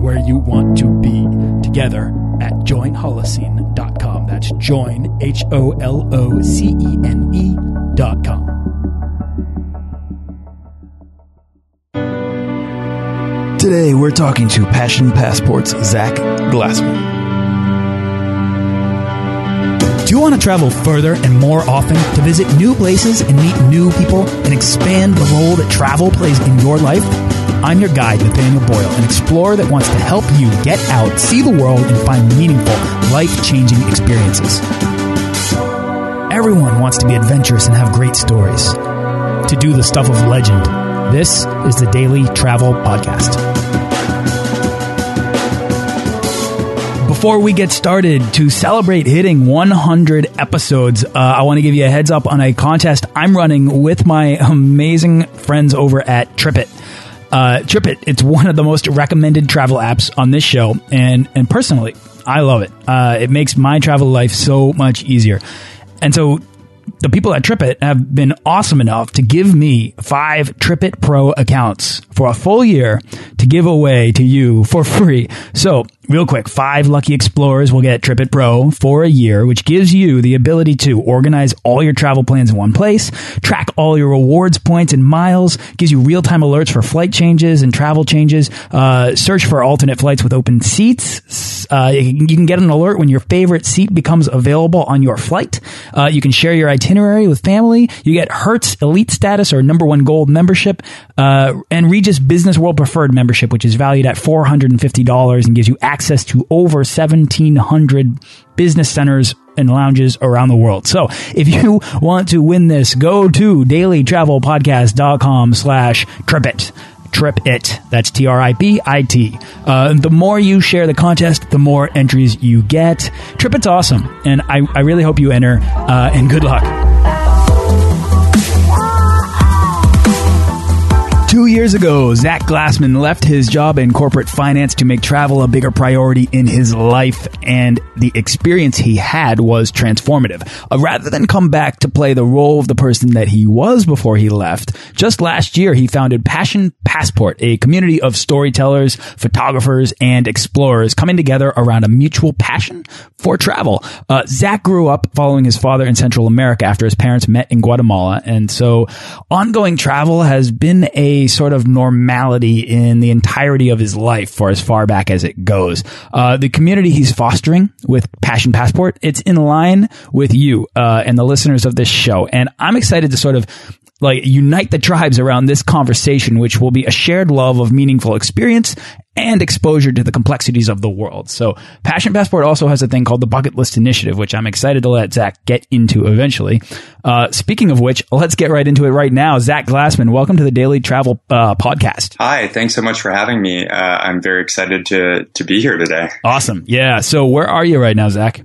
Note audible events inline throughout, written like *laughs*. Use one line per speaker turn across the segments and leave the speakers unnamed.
and where you want to be together at joinholocene.com. That's join, H O L O C E N E.com. Today, we're talking to Passion Passport's Zach Glassman. Do you want to travel further and more often to visit new places and meet new people and expand the role that travel plays in your life? I'm your guide, Nathaniel Boyle, an explorer that wants to help you get out, see the world, and find meaningful, life changing experiences. Everyone wants to be adventurous and have great stories, to do the stuff of legend. This is the Daily Travel Podcast. Before we get started, to celebrate hitting 100 episodes, uh, I want to give you a heads up on a contest I'm running with my amazing friends over at TripIt. Uh, TripIt, it's one of the most recommended travel apps on this show, and and personally, I love it. Uh, it makes my travel life so much easier. And so the people at TripIt have been awesome enough to give me five TripIt Pro accounts for a full year to give away to you for free. So real quick, five lucky explorers will get TripIt Pro for a year, which gives you the ability to organize all your travel plans in one place, track all your rewards points and miles, gives you real-time alerts for flight changes and travel changes, uh, search for alternate flights with open seats. Uh, you can get an alert when your favorite seat becomes available on your flight. Uh, you can share your itinerary with family. You get Hertz Elite status or number one gold membership, uh, and Regus Business World Preferred membership, which is valued at $450 and gives you access to over 1,700 business centers and lounges around the world. So if you want to win this, go to dailytravelpodcast.com slash. TripIt. Trip it. That's T R I P I T. Uh, the more you share the contest, the more entries you get. TripIt's awesome, and I, I really hope you enter. Uh, and good luck. Two years ago, Zach Glassman left his job in corporate finance to make travel a bigger priority in his life, and the experience he had was transformative. Uh, rather than come back to play the role of the person that he was before he left, just last year he founded Passion Passport, a community of storytellers, photographers, and explorers coming together around a mutual passion for travel. Uh, Zach grew up following his father in Central America after his parents met in Guatemala, and so ongoing travel has been a sort of normality in the entirety of his life for as far back as it goes. Uh, the community he's fostering with Passion Passport, it's in line with you uh, and the listeners of this show, and I'm excited to sort of like unite the tribes around this conversation, which will be a shared love of meaningful experience and exposure to the complexities of the world. So Passion Passport also has a thing called the Bucket List Initiative, which I'm excited to let Zach get into eventually. Uh, speaking of which, let's get right into it right now. Zach Glassman, welcome to the Daily Travel uh, Podcast.
Hi, thanks so much for having me. Uh, I'm very excited to to be here today.
Awesome. Yeah. So where are you right now, Zach?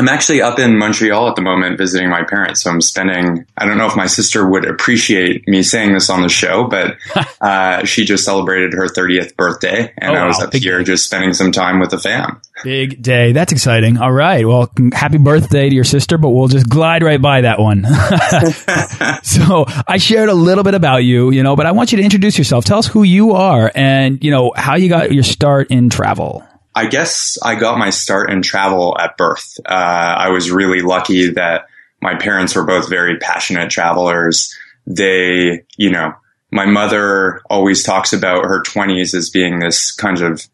I'm actually up in Montreal at the moment visiting my parents. So I'm spending, I don't know if my sister would appreciate me saying this on the show, but *laughs* uh, she just celebrated her 30th birthday and
Oh,
I was
wow.
up
Big
here
day.
just spending some time with the fam.
Big day. That's exciting. All right. Well, happy birthday to your sister, but we'll just glide right by that one. *laughs* *laughs* so I shared a little bit about you, you know, but I want you to introduce yourself. Tell us who you are and, you know, how you got your start in travel.
I guess I got my start in travel at birth. Uh, I was really lucky that my parents were both very passionate travelers. They, you know, my mother always talks about her 20s as being this kind of,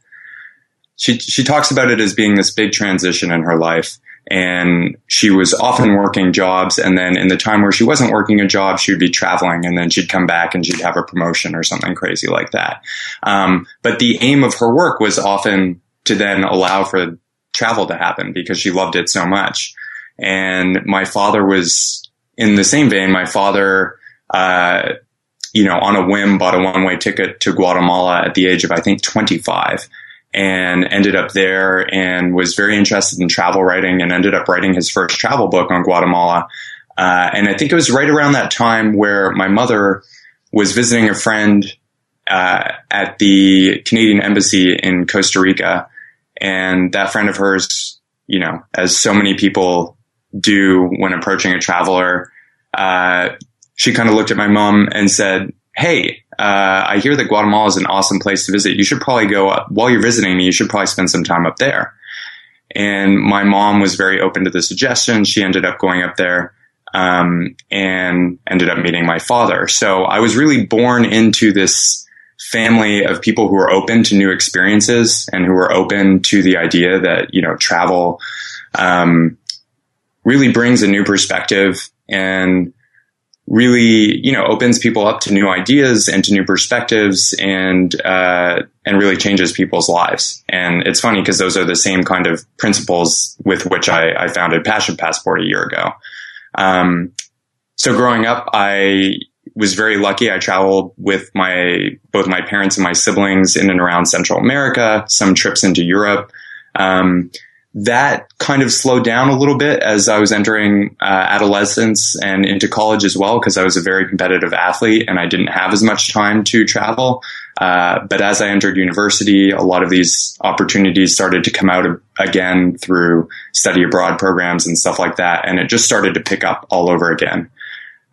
she, she talks about it as being this big transition in her life. And she was often working jobs. And then in the time where she wasn't working a job, she would be traveling and then she'd come back and she'd have a promotion or something crazy like that. Um, but the aim of her work was often to then allow for travel to happen because she loved it so much. And my father was in the same vein. My father, uh, you know, on a whim bought a one way ticket to Guatemala at the age of, I think, 25. and ended up there and was very interested in travel writing and ended up writing his first travel book on Guatemala. Uh, and I think it was right around that time where my mother was visiting a friend uh, at the Canadian Embassy in Costa Rica. And that friend of hers, you know, as so many people do when approaching a traveler, uh, she kind of looked at my mom and said, Hey, uh, I hear that Guatemala is an awesome place to visit. You should probably go up while you're visiting me. You should probably spend some time up there. And my mom was very open to the suggestion. She ended up going up there um, and ended up meeting my father. So I was really born into this family of people who are open to new experiences and who are open to the idea that you know travel um, really brings a new perspective and really, you know, opens people up to new ideas and to new perspectives and, uh, and really changes people's lives. And it's funny because those are the same kind of principles with which I, I founded Passion Passport a year ago. Um, so growing up, I was very lucky. I traveled with my, both my parents and my siblings in and around Central America, some trips into Europe. Um, that kind of slowed down a little bit as I was entering uh, adolescence and into college as well, because I was a very competitive athlete and I didn't have as much time to travel. Uh, but as I entered university, a lot of these opportunities started to come out again through study abroad programs and stuff like that, and it just started to pick up all over again.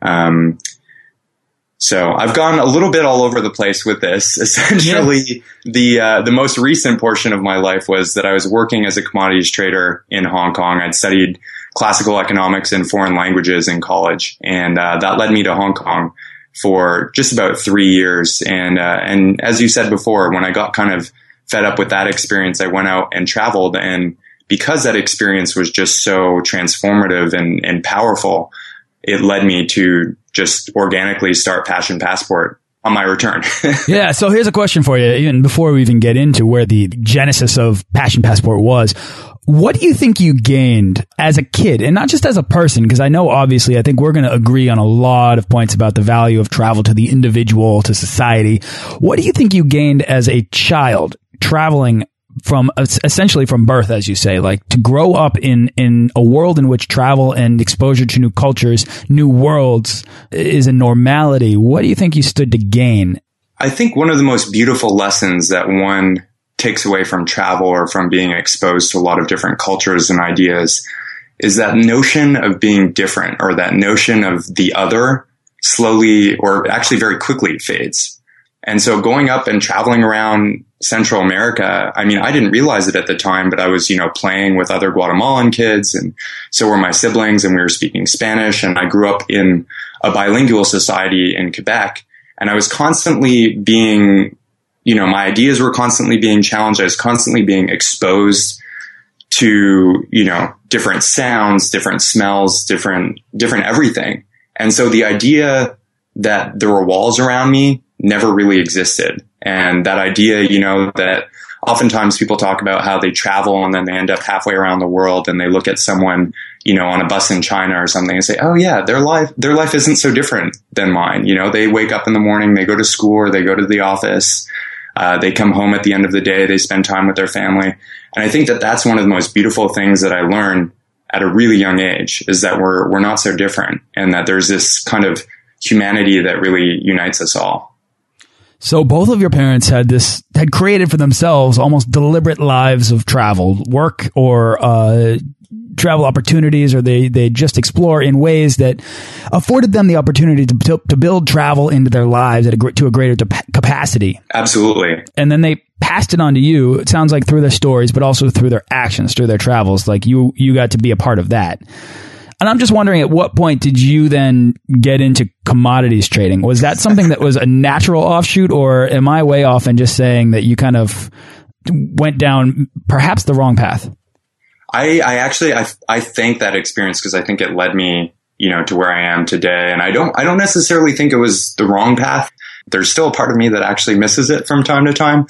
Um, so I've gone a little bit all over the place with this. *laughs* Essentially, yeah. the uh, the most recent portion of my life was that I was working as a commodities trader in Hong Kong. I'd studied classical economics and foreign languages in college, and uh, that led me to Hong Kong for just about three years. And uh, and as you said before, when I got kind of fed up with that experience, I went out and traveled. And because that experience was just so transformative and, and powerful, it led me to just organically start Passion Passport on my return. *laughs*
yeah. So here's a question for you, even before we even get into where the genesis of Passion Passport was. What do you think you gained as a kid and not just as a person? Because I know obviously I think we're going to agree on a lot of points about the value of travel to the individual, to society. What do you think you gained as a child traveling from essentially from birth, as you say, like to grow up in in a world in which travel and exposure to new cultures, new worlds is a normality. What do you think you stood to gain?
I think one of the most beautiful lessons that one takes away from travel or from being exposed to a lot of different cultures and ideas is that notion of being different or that notion of the other slowly or actually very quickly fades. And so going up and traveling around Central America, I mean, I didn't realize it at the time, but I was, you know, playing with other Guatemalan kids and so were my siblings and we were speaking Spanish and I grew up in a bilingual society in Quebec and I was constantly being, you know, my ideas were constantly being challenged. I was constantly being exposed to, you know, different sounds, different smells, different, different everything. And so the idea that there were walls around me never really existed. And that idea, you know, that oftentimes people talk about how they travel and then they end up halfway around the world and they look at someone, you know, on a bus in China or something and say, Oh yeah, their life, their life isn't so different than mine. You know, they wake up in the morning, they go to school or they go to the office. Uh, they come home at the end of the day, they spend time with their family. And I think that that's one of the most beautiful things that I learned at a really young age is that we're, we're not so different and that there's this kind of humanity that really unites us all.
So both of your parents had this had created for themselves almost deliberate lives of travel, work or uh, travel opportunities, or they they just explore in ways that afforded them the opportunity to to, to build travel into their lives at a to a greater capacity.
Absolutely.
And then they passed it on to you. It sounds like through their stories, but also through their actions, through their travels. Like you you got to be a part of that. And I'm just wondering, at what point did you then get into commodities trading? Was that something that was a natural offshoot, or am I way off in just saying that you kind of went down perhaps the wrong path?
I, I actually, I, I thank that experience because I think it led me, you know, to where I am today. And I don't, I don't necessarily think it was the wrong path. There's still a part of me that actually misses it from time to time.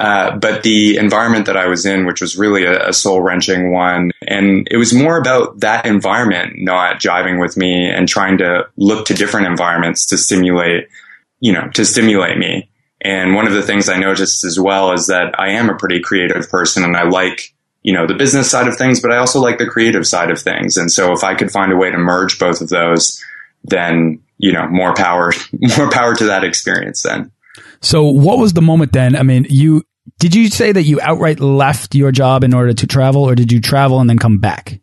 Uh, but the environment that I was in, which was really a, a soul wrenching one, and it was more about that environment not jiving with me and trying to look to different environments to stimulate, you know, to stimulate me. And one of the things I noticed as well is that I am a pretty creative person and I like, you know, the business side of things, but I also like the creative side of things. And so if I could find a way to merge both of those, then, you know, more power, *laughs* more power to that experience then.
So what was the moment then? I mean, you, did you say that you outright left your job in order to travel or did you travel and then come back?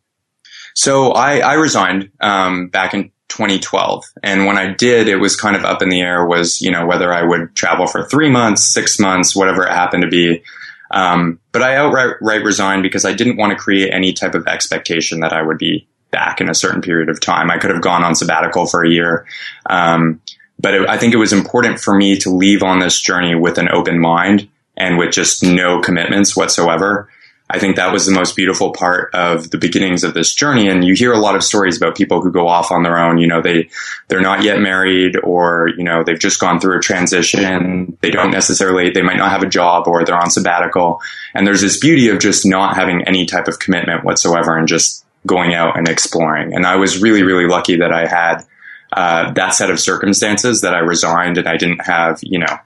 So I, I resigned, um, back in 2012. And when I did, it was kind of up in the air was, you know, whether I would travel for three months, six months, whatever it happened to be. Um, but I outright resigned because I didn't want to create any type of expectation that I would be back in a certain period of time. I could have gone on sabbatical for a year. Um, but it, I think it was important for me to leave on this journey with an open mind and with just no commitments whatsoever. I think that was the most beautiful part of the beginnings of this journey. And you hear a lot of stories about people who go off on their own. You know, they, they're not yet married or, you know, they've just gone through a transition. They don't necessarily, they might not have a job or they're on sabbatical. And there's this beauty of just not having any type of commitment whatsoever and just going out and exploring. And I was really, really lucky that I had, uh, that set of circumstances that I resigned and I didn't have, you know,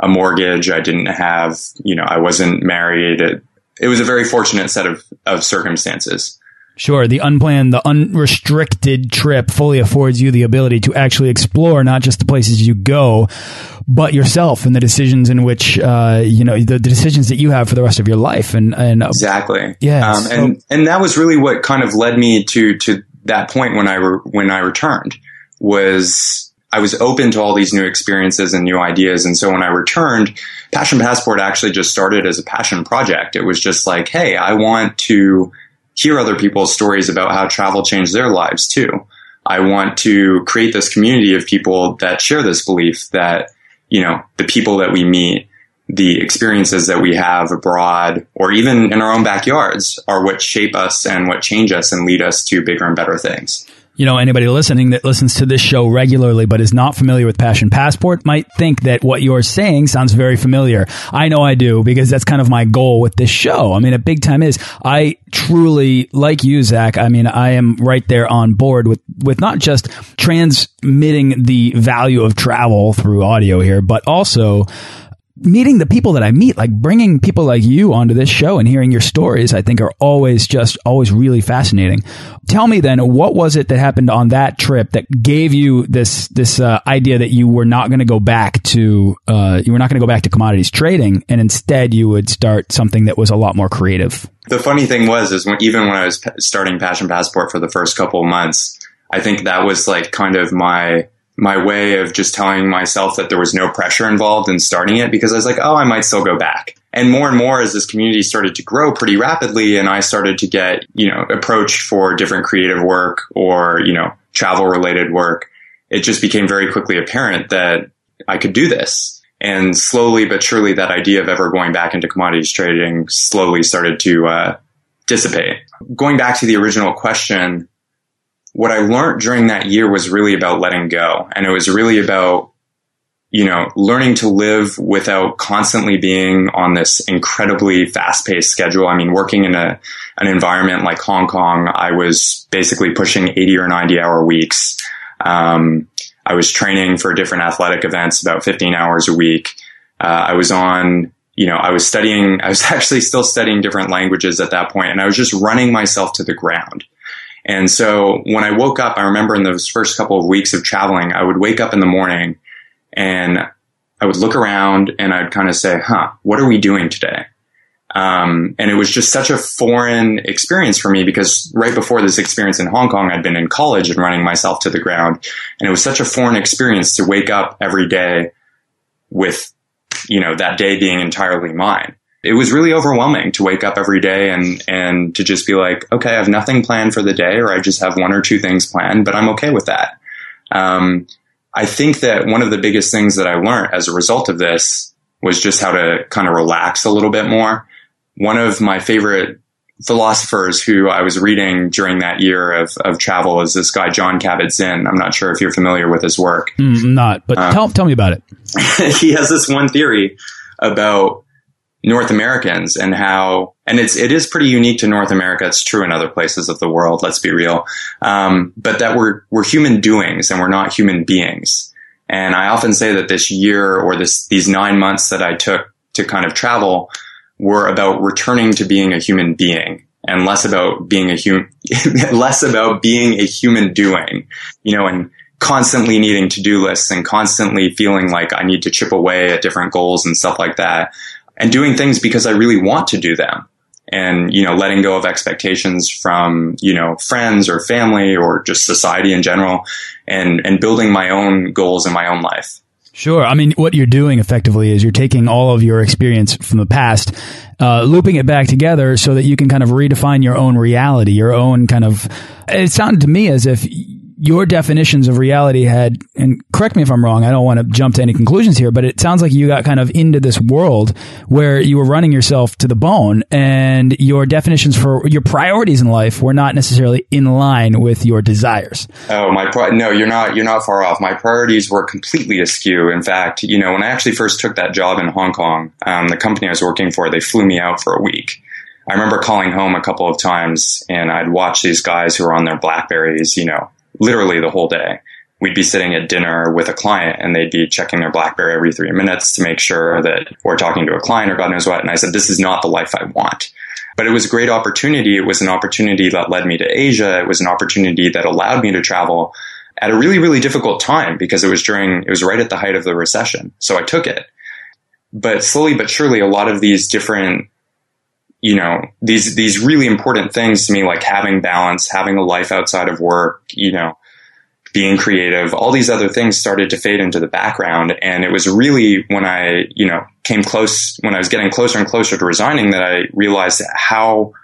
a mortgage. I didn't have, you know, I wasn't married it was a very fortunate set of, of circumstances.
Sure. The unplanned, the unrestricted trip fully affords you the ability to actually explore not just the places you go, but yourself and the decisions in which, uh, you know, the, the, decisions that you have for the rest of your life. And, and
uh, exactly.
Yeah.
Um, so and, and that was really what kind of led me to, to that point when I, when I returned was I was open to all these new experiences and new ideas. And so when I returned, Passion Passport actually just started as a passion project. It was just like, hey, I want to hear other people's stories about how travel changed their lives too. I want to create this community of people that share this belief that, you know, the people that we meet, the experiences that we have abroad or even in our own backyards are what shape us and what change us and lead us to bigger and better things
you know, anybody listening that listens to this show regularly but is not familiar with Passion Passport might think that what you're saying sounds very familiar. I know I do because that's kind of my goal with this show. I mean, a big time is I truly, like you, Zach, I mean, I am right there on board with, with not just transmitting the value of travel through audio here, but also meeting the people that I meet, like bringing people like you onto this show and hearing your stories, I think are always just always really fascinating. Tell me then, what was it that happened on that trip that gave you this this uh, idea that you were not going to go back to uh, you were not going to go back to commodities trading, and instead you would start something that was a lot more creative?
The funny thing was, is when, even when I was starting Passion Passport for the first couple of months, I think that was like kind of my my way of just telling myself that there was no pressure involved in starting it because I was like, oh, I might still go back. And more and more as this community started to grow pretty rapidly and I started to get, you know, approached for different creative work or, you know, travel related work, it just became very quickly apparent that I could do this. And slowly but surely that idea of ever going back into commodities trading slowly started to uh, dissipate. Going back to the original question, what I learned during that year was really about letting go. And it was really about, you know, learning to live without constantly being on this incredibly fast paced schedule. I mean, working in a, an environment like Hong Kong, I was basically pushing 80 or 90 hour weeks. Um, I was training for different athletic events about 15 hours a week. Uh, I was on, you know, I was studying, *laughs* I was actually still studying different languages at that point and I was just running myself to the ground. And so when I woke up, I remember in those first couple of weeks of traveling, I would wake up in the morning and I would look around and I'd kind of say, huh, what are we doing today? Um, and it was just such a foreign experience for me because right before this experience in Hong Kong, I'd been in college and running myself to the ground. And it was such a foreign experience to wake up every day with, you know, that day being entirely mine it was really overwhelming to wake up every day and and to just be like, okay, I have nothing planned for the day, or I just have one or two things planned, but I'm okay with that. Um, I think that one of the biggest things that I learned as a result of this was just how to kind of relax a little bit more. One of my favorite philosophers who I was reading during that year of, of travel is this guy, John Kabat-Zinn. I'm not sure if you're familiar with his work.
Mm, not, but um, tell, tell me about
it. *laughs* he has this one theory about North Americans and how, and it's, it is pretty unique to North America. It's true in other places of the world. Let's be real. Um, but that we're, we're human doings and we're not human beings. And I often say that this year or this, these nine months that I took to kind of travel were about returning to being a human being and less about being a human, *laughs* less about being a human doing, you know, and constantly needing to do lists and constantly feeling like I need to chip away at different goals and stuff like that and doing things because I really want to do them and, you know, letting go of expectations from, you know, friends or family or just society in general and, and building my own goals in my own life.
Sure. I mean, what you're doing effectively is you're taking all of your experience from the past, uh, looping it back together so that you can kind of redefine your own reality, your own kind of. It sounded to me as if your definitions of reality had, and correct me if I'm wrong, I don't want to jump to any conclusions here, but it sounds like you got kind of into this world where you were running yourself to the bone and your definitions for your priorities in life were not necessarily in line with your desires.
Oh, my, no, you're not, you're not far off. My priorities were completely askew. In fact, you know, when I actually first took that job in Hong Kong, um, the company I was working for, they flew me out for a week. I remember calling home a couple of times and I'd watch these guys who were on their Blackberries, you know, literally the whole day. We'd be sitting at dinner with a client and they'd be checking their Blackberry every three minutes to make sure that we're talking to a client or God knows what. And I said, this is not the life I want. But it was a great opportunity. It was an opportunity that led me to Asia. It was an opportunity that allowed me to travel at a really, really difficult time because it was during, it was right at the height of the recession. So I took it. But slowly but surely, a lot of these different you know, these, these really important things to me, like having balance, having a life outside of work, you know, being creative, all these other things started to fade into the background. And it was really when I, you know, came close, when I was getting closer and closer to resigning that I realized how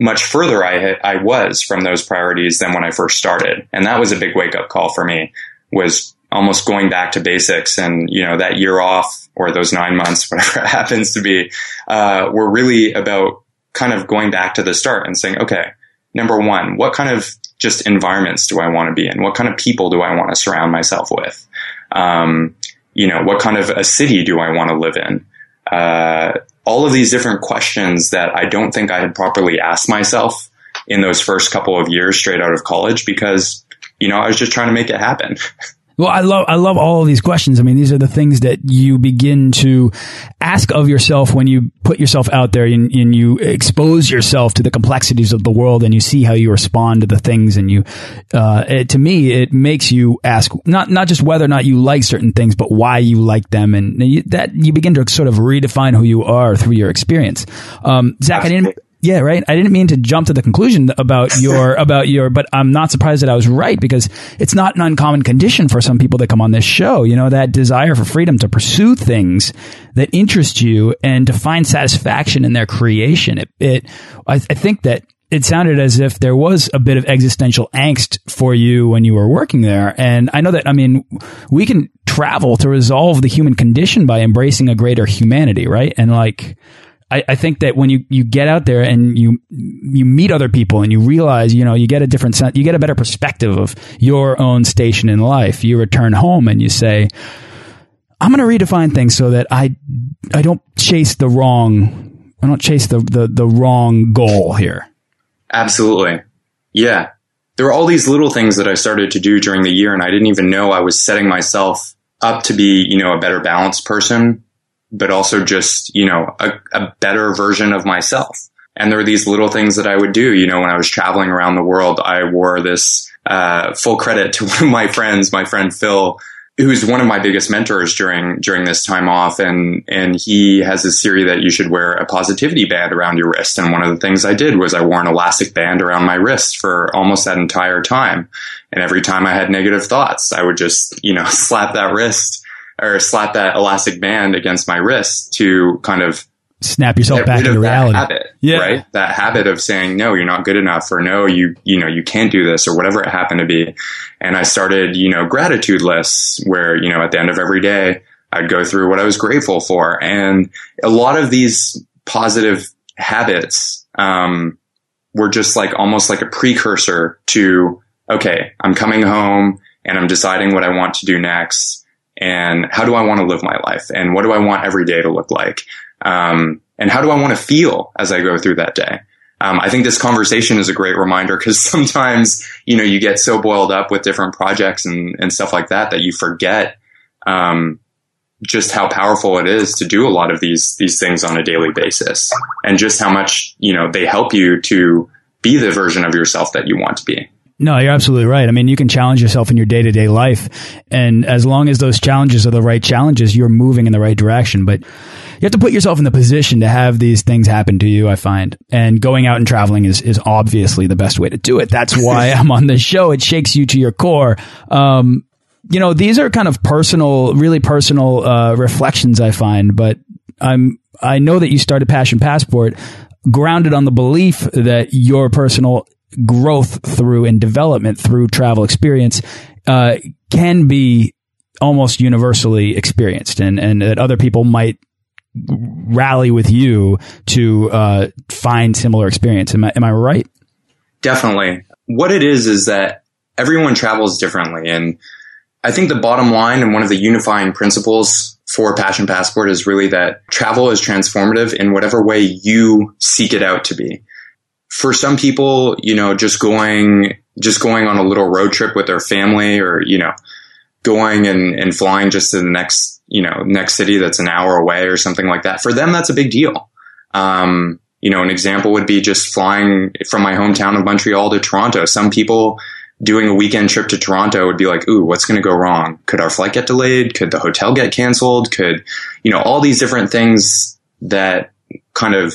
much further I, I was from those priorities than when I first started. And that was a big wake up call for me was almost going back to basics and, you know, that year off or those nine months, *laughs* whatever it happens to be, uh, were really about kind of going back to the start and saying, okay, number one, what kind of just environments do I want to be in? What kind of people do I want to surround myself with? Um, you know, what kind of a city do I want to live in? Uh, all of these different questions that I don't think I had properly asked myself in those first couple of years straight out of college because, you know, I was just trying to make it happen. *laughs*
Well, I love I love all of these questions. I mean, these are the things that you begin to ask of yourself when you put yourself out there and, and, you expose yourself to the complexities of the world, and you see how you respond to the things. And you, uh, it, to me, it makes you ask not not just whether or not you like certain things, but why you like them, and you, that you begin to sort of redefine who you are through your experience. Um, Zach, I didn't. Yeah, right. I didn't mean to jump to the conclusion about *laughs* your about your, but I'm not surprised that I was right because it's not an uncommon condition for some people that come on this show. You know that desire for freedom to pursue things that interest you and to find satisfaction in their creation. It, it I, I think that it sounded as if there was a bit of existential angst for you when you were working there. And I know that, I mean, we can travel to resolve the human condition by embracing a greater humanity, right? And like, I, I, think that when you, you get out there and you you meet other people and you realize, you know, you get a different sense, you get a better perspective of your own station in life. You return home and you say, I'm going to redefine things so that I I don't chase the wrong I don't chase the, the the wrong goal here.
Absolutely. Yeah. There were all these little things that I started to do during the year and I didn't even know I was setting myself up to be, you know, a better balanced person but also just, you know, a, a better version of myself. And there were these little things that I would do. You know, when I was traveling around the world, I wore this, uh, full credit to *laughs* one of my friends, my friend Phil, who's one of my biggest mentors during, during this time off. And, and he has this theory that you should wear a positivity band around your wrist. And one of the things I did was I wore an elastic band around my wrist for almost that entire time. And every time I had negative thoughts, I would just, you know, *laughs* slap that wrist or slap that elastic band against my wrist to kind of
snap yourself back into reality.
Habit, yeah. Right. That habit of saying, no, you're not good enough or no, you, you know, you can't do this or whatever it happened to be. And I started, you know, gratitude lists where, you know, at the end of every day, I'd go through what I was grateful for. And a lot of these positive habits, um, were just like almost like a precursor to, okay, I'm coming home and I'm deciding what I want to do next and how do I want to live my life and what do I want every day to look like? Um, and how do I want to feel as I go through that day? Um, I think this conversation is a great reminder because *laughs* sometimes, you know, you get so boiled up with different projects and, and stuff like that that you forget um, just how powerful it is to do a lot of these these things on a daily basis, and just how much you know they help you to be the version of yourself that you want to be.
No, you're absolutely right. I mean, you can challenge yourself in your day to day life. And as long as those challenges are the right challenges, you're moving in the right direction. But you have to put yourself in the position to have these things happen to you, I find. And going out and traveling is, is obviously the best way to do it. That's why *laughs* I'm on this show. It shakes you to your core. Um, you know, these are kind of personal, really personal, uh, reflections I find, but I'm, I know that you started Passion Passport grounded on the belief that your personal growth through and development through travel experience uh, can be almost universally experienced and, and that other people might rally with you to uh, find similar experience. Am I, am I right?
Definitely. What it is is that everyone travels differently. And I think the bottom line and one of the unifying principles for Passion Passport is really that travel is transformative in whatever way you seek it out to be for some people, you know, just going, just going on a little road trip with their family or, you know, going and, and flying just to the next, you know, next city that's an hour away or something like that. For them, that's a big deal. Um, you know, an example would be just flying from my hometown of Montreal to Toronto. Some people doing a weekend trip to Toronto would be like, ooh, what's going to go wrong? Could our flight get delayed? Could the hotel get canceled? Could, you know, all these different things that kind of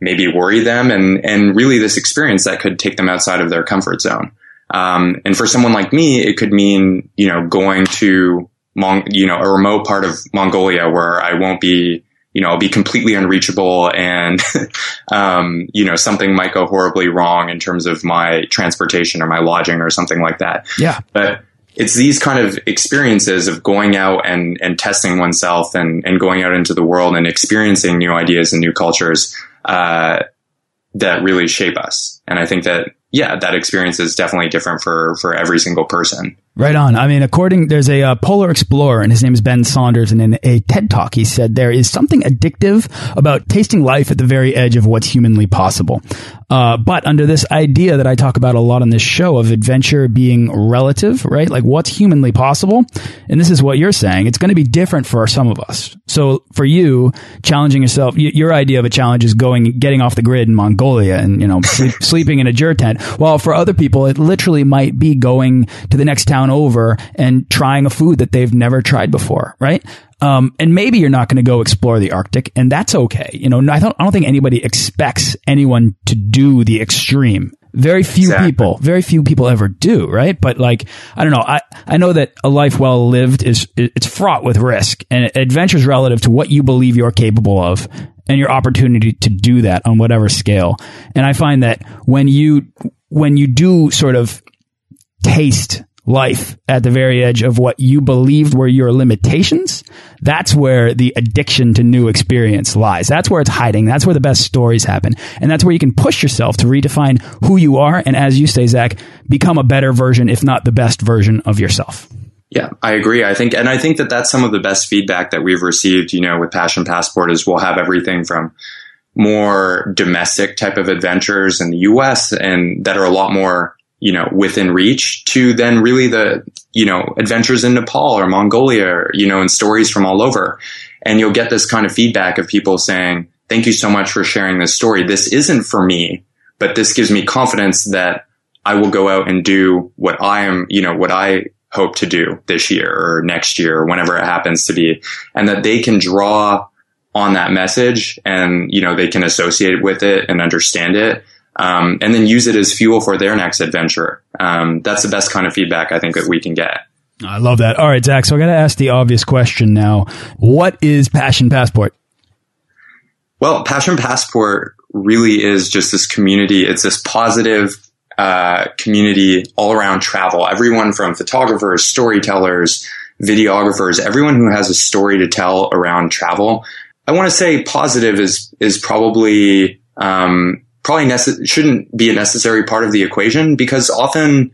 maybe worry them and, and really this experience that could take them outside of their comfort zone. Um, and for someone like me, it could mean, you know, going to, Mong- you know, a remote part of Mongolia where I won't be, you know, I'll be completely unreachable and, *laughs* um, you know, something might go horribly wrong in terms of my transportation or my lodging or something like that.
Yeah.
But it's these kind of experiences of going out and, and testing oneself and, and going out into the world and experiencing new ideas and new cultures uh, that really shape us. And I think that yeah, that experience is definitely different for for every single person.
Right on. I mean, according there's a uh, polar explorer, and his name is Ben Saunders, and in a TED talk, he said there is something addictive about tasting life at the very edge of what's humanly possible. Uh, but under this idea that I talk about a lot on this show of adventure being relative, right? Like what's humanly possible, and this is what you're saying. It's going to be different for some of us. So for you, challenging yourself, your idea of a challenge is going, getting off the grid in Mongolia, and you know, *laughs* sleep, sleeping in a ger tent. While for other people, it literally might be going to the next town over and trying a food that they've never tried before, right? Um, and maybe you're not going to go explore the Arctic, and that's okay. You know, I don't, I don't think anybody expects anyone to do the extreme. Very few exactly. people, very few people ever do, right? But like, I don't know. I, I know that a life well lived is, it's fraught with risk and adventure is relative to what you believe you're capable of and your opportunity to do that on whatever scale. And I find that when you, when you do sort of taste life at the very edge of what you believed were your limitations, that's where the addiction to new experience lies. That's where it's hiding. That's where the best stories happen. And that's where you can push yourself to redefine who you are. And as you say, Zach, become a better version, if not the best version of yourself.
Yeah, I agree. I think, and I think that that's some of the best feedback that we've received, you know, with Passion Passport is we'll have everything from more domestic type of adventures in the US and that are a lot more you know, within reach to then really the, you know, adventures in Nepal or Mongolia, or, you know, and stories from all over. And you'll get this kind of feedback of people saying, thank you so much for sharing this story. This isn't for me, but this gives me confidence that I will go out and do what I am, you know, what I hope to do this year or next year or whenever it happens to be. And that they can draw on that message and, you know, they can associate with it and understand it um, and then use it as fuel for their next adventure. Um, that's the best kind of feedback I think that we can get.
I love that. All right, Zach. So I got to ask the obvious question now. What is Passion Passport?
Well, Passion Passport really is just this community. It's this positive uh, community all around travel. Everyone from photographers, storytellers, videographers, everyone who has a story to tell around travel. I want to say positive is is probably um, probably nece- shouldn't be a necessary part of the equation because often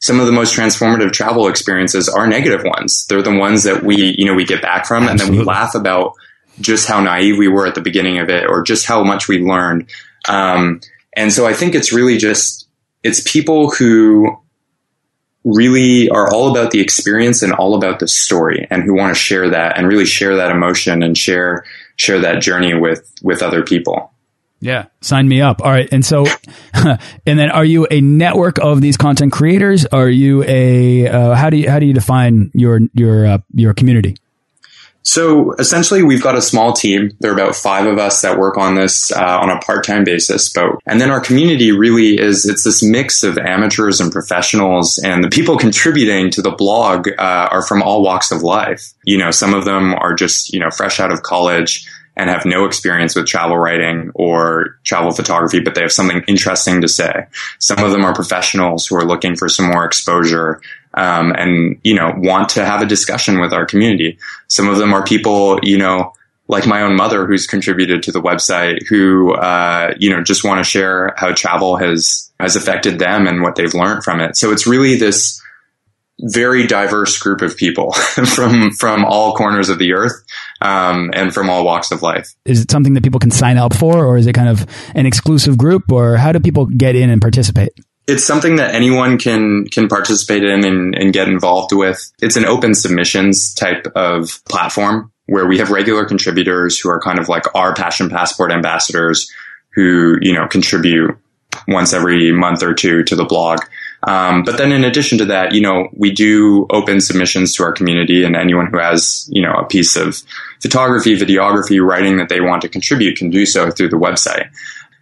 some of the most transformative travel experiences are negative ones. They're the ones that we, you know, we get back from Absolutely. and then we laugh about just how naive we were at the beginning of it or just how much we learned. Um, and so I think it's really just, it's people who really are all about the experience and all about the story and who want to share that and really share that emotion and share share that journey with with other people.
Yeah, sign me up. All right, and so, *laughs* and then, are you a network of these content creators? Are you a uh, how do you how do you define your your uh, your community?
So essentially, we've got a small team. There are about five of us that work on this uh, on a part-time basis. But and then our community really is it's this mix of amateurs and professionals, and the people *laughs* contributing to the blog uh, are from all walks of life. You know, some of them are just you know fresh out of college and have no experience with travel writing or travel photography, but they have something interesting to say. Some of them are professionals who are looking for some more exposure um, and you know want to have a discussion with our community. Some of them are people you know like my own mother who's contributed to the website who uh, you know just want to share how travel has has affected them and what they've learned from it. So it's really this very diverse group of people *laughs* from from all corners of the earth um, and from all walks of life.
Is it something that people can sign up for, or is it kind of an exclusive group, or how do people get in and participate?
It's something that anyone can can participate in and, and get involved with. It's an open submissions type of platform where we have regular contributors who are kind of like our passion passport ambassadors who you know contribute once every month or two to the blog. Um, but then in addition to that, you know, we do open submissions to our community and anyone who has, you know, a piece of photography, videography, writing that they want to contribute can do so through the website.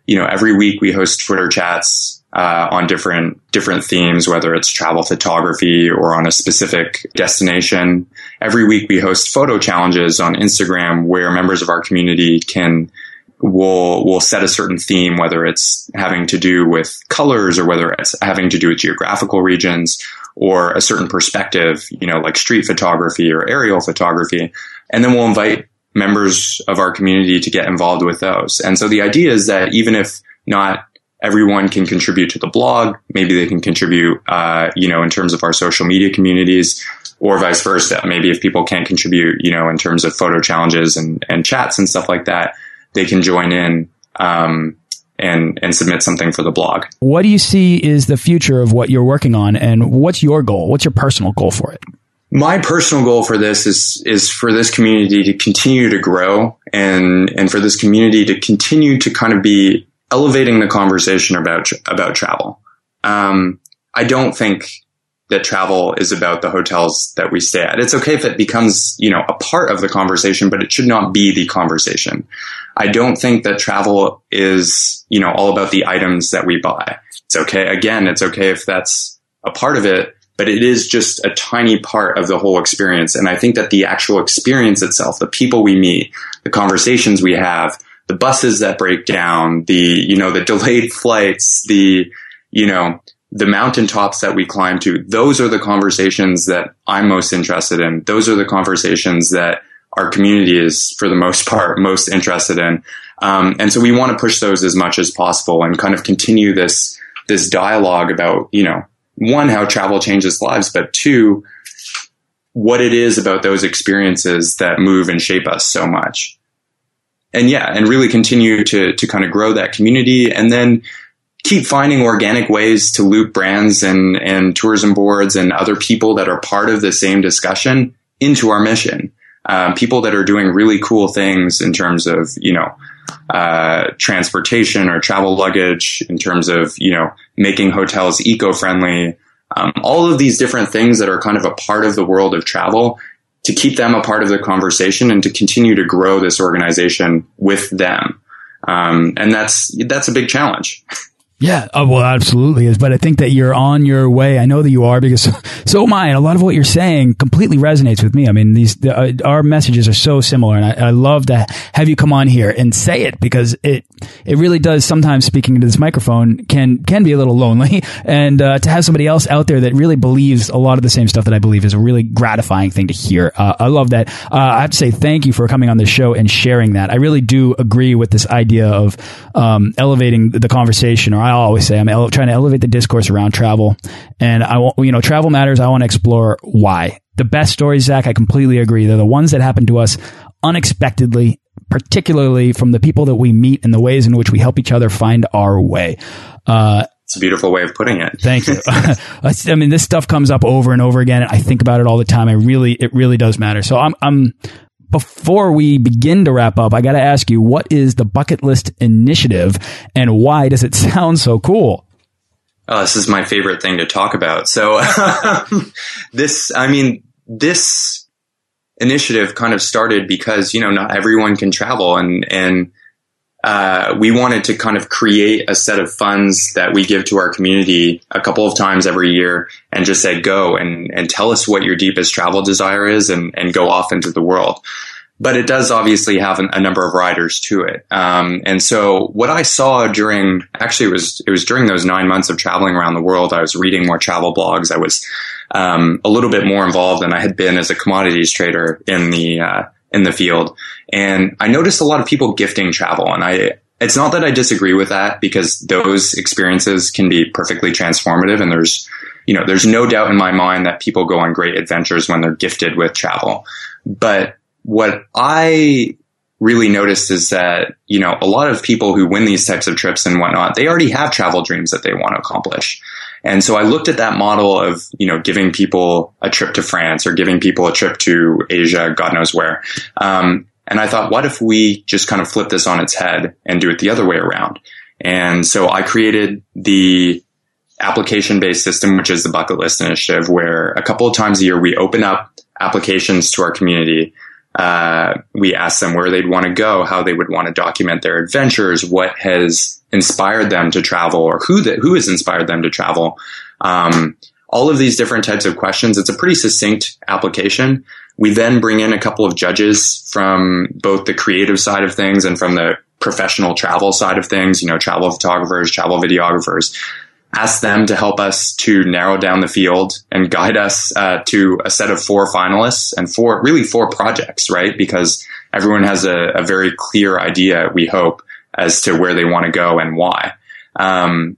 You know, every week we host Twitter chats uh, on different different themes, whether it's travel photography or on a specific destination. Every week we host photo challenges on Instagram where members of our community can will will set a certain theme, whether it's having to do with colors or whether it's having to do with geographical regions or a certain perspective, you know, like street photography or aerial photography. And then we'll invite members of our community to get involved with those. And so the idea is that even if not everyone can contribute to the blog, maybe they can contribute, uh, you know, in terms of our social media communities or vice versa. Maybe if people can't contribute, you know, in terms of photo challenges and, and chats and stuff like that, they can join in um, and and submit something for the blog.
What do you see is the future of what you're working on, and what's your goal? What's your personal goal for it?
My personal goal for this is is for this community to continue to grow and and for this community to continue to kind of be elevating the conversation about about travel. Um, I don't think that travel is about the hotels that we stay at. It's okay if it becomes, you know, a part of the conversation, but it should not be the conversation. I don't think that travel is, you know, all about the items that we buy. It's okay. Again, it's okay if that's a part of it, but it is just a tiny part of the whole experience. And I think that the actual experience itself, the people we meet, the conversations we have, the buses that break down, the, you know, the *laughs* delayed flights, the, you know, the mountaintops that we climb to, those are the conversations that I'm most interested in. Those are the conversations that our community is, for the most *laughs* part, most interested in. Um, and so we want to push those as much as possible and kind of continue this this dialogue about, you know, one, how travel changes lives, but two, what it is about those experiences that move and shape us so much. And yeah, and really continue to to kind of grow that community and then keep finding organic ways to loop brands and, and tourism boards and other people that are part of the same discussion into our mission um, people that are doing really cool things in terms of, you know, uh, transportation or travel luggage, in terms of, you know, making hotels eco-friendly, um, all of these different things that are kind of a part of the world of travel to keep them a part of the conversation and to continue to grow this organization with them. Um, and that's, that's a big challenge. *laughs*
Yeah, oh, well, absolutely is. But I think that you're on your way. I know that you are because *laughs* so, so am I. And a lot of what you're saying completely resonates with me. I mean, these the, uh, our messages are so similar, and I, I, love to have you come on here and say it because it it really does. Sometimes speaking into this microphone can can be a little lonely, *laughs* and uh, to have somebody else out there that really believes a lot of the same stuff that I believe is a really gratifying thing to hear. Uh, I love that. Uh, I have to say thank you for coming on the show and sharing that. I really do agree with this idea of um, elevating the conversation or I always say I'm trying to elevate the discourse around travel, and I want you know travel matters. I want to explore why the best stories, Zach. I completely agree. They're the ones that happen to us unexpectedly, particularly from the people that we meet and the ways in which we help each other find our way. Uh,
It's a beautiful way of putting it.
Thank you. *laughs* I mean, this stuff comes up over and over again. I think about it all the time. I really, it really does matter. So I'm, I'm, before we begin to wrap up, I got to ask you, what is the bucket list initiative and why does it *laughs* sound so cool?
Oh, this is my favorite thing to talk about. So *laughs* this, I mean, this initiative kind of started because, you know, not everyone can travel and, and, uh, we wanted to kind of create a set of funds that we give to our community a couple of times every year and just say, go and, and tell us what your deepest travel desire is and, and go off into the world. But it does obviously have an, a number of riders to it. Um, and so what I saw during, actually it was, it was during those nine months of traveling around the world, I was reading more travel blogs. I was, um, a little bit more involved than I had been as a commodities trader in the, uh, in the field. And I noticed a lot of people gifting travel and I, it's not that I disagree with that because those experiences can be perfectly transformative and there's, you know, there's no doubt in my mind that people go on great adventures when they're gifted with travel. But what I really noticed is that, you know, a lot of people who win these types of trips and whatnot, they already have travel dreams that they want to accomplish. And so I looked at that model of, you know, giving people a trip to France or giving people a trip to Asia, God knows where. Um, and I thought, what if we just kind of flip this on its head and do it the other way around? And so I created the application based system, which is the bucket list initiative, where a couple of times a year we open up applications to our community uh, we ask them where they'd want to go, how they would want to document their adventures, what has inspired them to travel, or who that who has inspired them to travel. Um, all of these different types of questions. It's a pretty succinct application. We then bring in a couple of judges from both the creative side of things and from the professional travel side of things. You know, travel photographers, travel videographers ask them to help us to narrow down the field and guide us uh, to a set of four finalists and four, really four projects, right? Because everyone has a, a very clear idea, we hope, as to where they want to go and why. Um,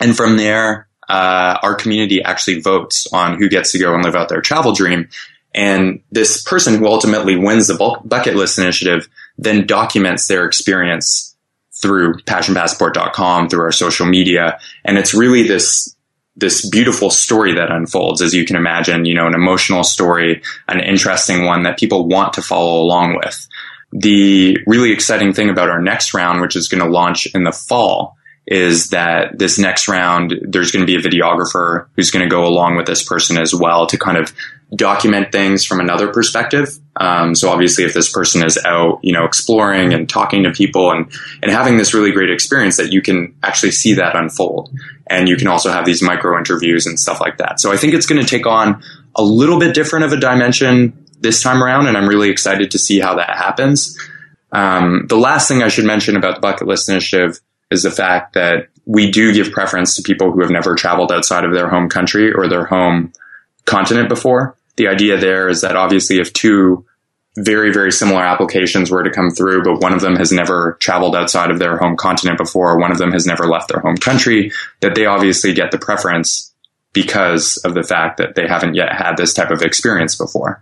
and from there, uh, our community actually votes on who gets to go and live out their travel dream. And this person who ultimately wins the bucket list initiative then documents their experience through passionpassport.com, through our social media. And it's really this, this beautiful story that unfolds, as you can imagine, you know, an emotional story, an interesting one that people want to follow along with. The really exciting thing about our next round, which is going to launch in the fall, is that this next round, there's going to be a videographer who's going to go along with this person as well to kind of document things from another perspective. Um, so obviously, if this person is out, you know, exploring and talking to people and and having this really great experience, that you can actually see that unfold, and you can also have these micro interviews and stuff like that. So I think it's going to take on a little bit different of a dimension this time around, and I'm really excited to see how that happens. Um, the last thing I should mention about the bucket list initiative is the fact that we do give preference to people who have never traveled outside of their home country or their home continent before the idea there is that obviously if two very, very similar applications were to come through, but one of them has never traveled outside of their home continent before, one of them has never left their home country, that they obviously get the preference because of the fact that they haven't yet had this type of experience before.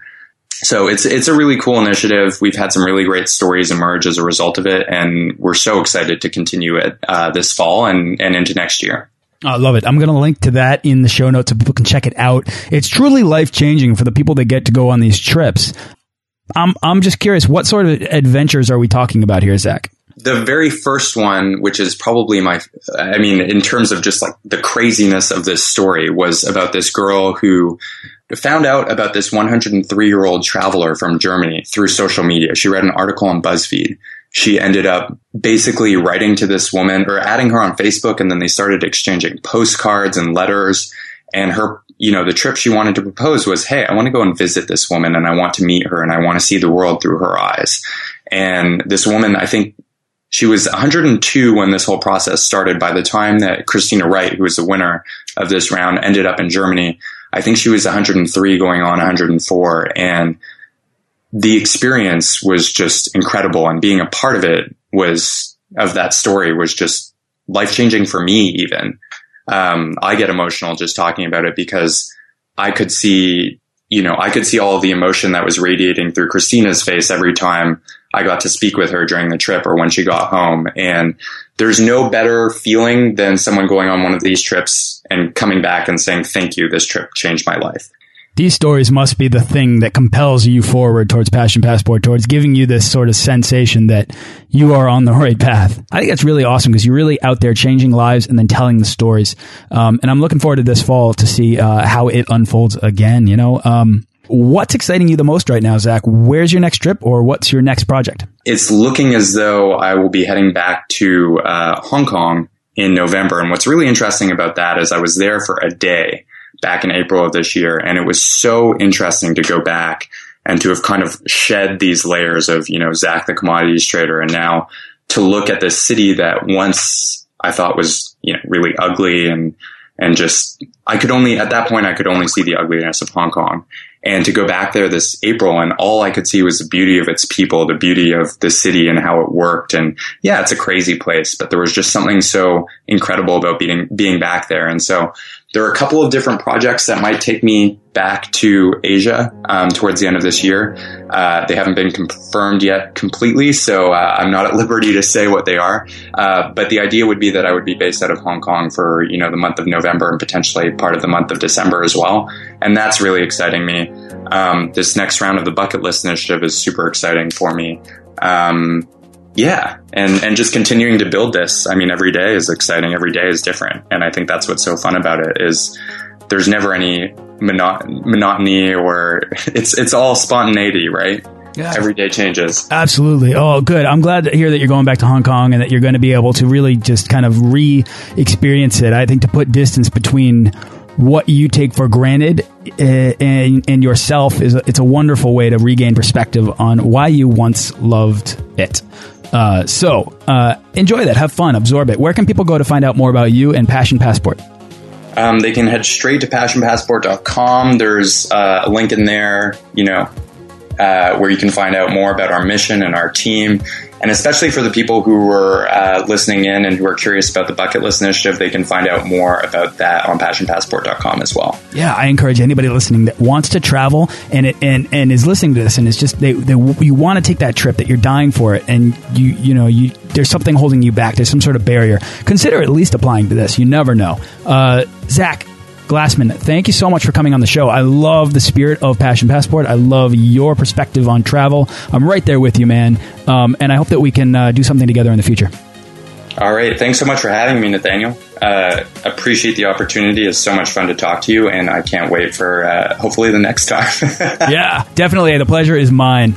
So it's it's a really cool initiative. We've had some really great stories emerge as a result of it, and we're so excited to continue it uh, this fall and, and into next year.
I love it. I'm going to link to that in the show notes so people can check it out. It's truly life changing for the people that get to go on these trips. I'm I'm just curious, what sort of adventures are we talking about here, Zach?
The very first one, which is probably my, I mean, in terms of just like the craziness of this story, was about this girl who found out about this 103 year old traveler from Germany through social media. She read an article on BuzzFeed. She ended up basically writing to this woman or adding her on Facebook and then they started exchanging postcards and letters. And her you know the trip she wanted to propose was hey I want to go and visit this woman and I want to meet her and I want to see the world through her eyes. And this woman I think she was 102 when this whole process started. By the time that Christina Wright who was the winner of this round ended up in Germany I think she was 103 going on 104 and the experience was just incredible and being a part of it was of that story was just life changing for me even. Um, I get emotional just talking about it because I could see, you know, I could see all the emotion that was radiating through Christina's face every time I got to speak with her during the trip or when she got home. And there's no better feeling than someone going on one of these trips coming back and saying, thank you. This trip changed my life.
These stories must be the thing that compels you forward towards Passion Passport, towards giving you this sort of sensation that you are on the *laughs* right path. I think that's really awesome because you're really out there changing lives and then telling the stories. Um, and I'm looking forward to this fall to see uh, how it unfolds again. You know, um, What's exciting you the most right now, Zach? Where's your next trip or what's your next project?
It's looking as though I will be heading back to uh, Hong Kong in November. And what's really interesting about that is I was there for a day back in April of this year. And it was so interesting to go back and to have kind of shed these layers of, you know, Zach the commodities trader and now to look at this city that once I thought was, you know, really ugly and, and just, I could only, at that point, I could only see the ugliness of Hong Kong. And to go back there this April and all I could see was the beauty of its people, the beauty of the city and how it worked. And yeah, it's a crazy place, but there was just something so incredible about being, being back there. And so there are a couple of different projects that might take me back to Asia um, towards the end of this year. Uh, they haven't been confirmed yet completely, so uh, I'm not at *laughs* liberty to say what they are. Uh, but the idea would be that I would be based out of Hong Kong for you know the month of November and potentially part of the month of December as well, and that's really exciting me. Um, this next round of the bucket list initiative is super exciting for me. Um, yeah, and and just continuing to build this. I mean, every day is exciting. Every day is different, and I think that's what's so fun about it. Is there's never any monotony or *laughs* it's it's all spontaneity, right? Yeah. Every day changes.
Absolutely. Oh, good. I'm glad to hear that you're going back to Hong Kong and that you're going to be able to really just kind of re-experience it. I think to put distance between what you take for granted uh, and, and yourself is it's a wonderful way to regain perspective on why you once loved it. Uh, so uh, enjoy that, have fun, absorb it. Where can people go to find out more about you and Passion Passport?
Um, they can head straight to passionpassport.com. There's uh, a link in there, you know, uh, where you can find out more about our mission and our team. And especially for the people who were uh, listening in and who are curious about the bucket list initiative, they can find out more about that on passionpassport.com as well.
Yeah, I encourage anybody listening that wants to travel and it, and and is listening to this and is just they, they you want to take that trip that you're dying for it and you you know you there's something holding you back. There's some sort of barrier. Consider at least applying to this. You never know. Uh, Zach, Glassman, thank you so much for coming on the show. I love the spirit of Passion Passport. I love your perspective on travel. I'm right there with you, man. Um, and I hope that we can uh, do something together in the future.
All right. Thanks so much for having me, Nathaniel. Uh, appreciate the opportunity. It's so much fun to talk to you, and I can't wait for uh, hopefully the next time. *laughs*
yeah, definitely. The pleasure is mine.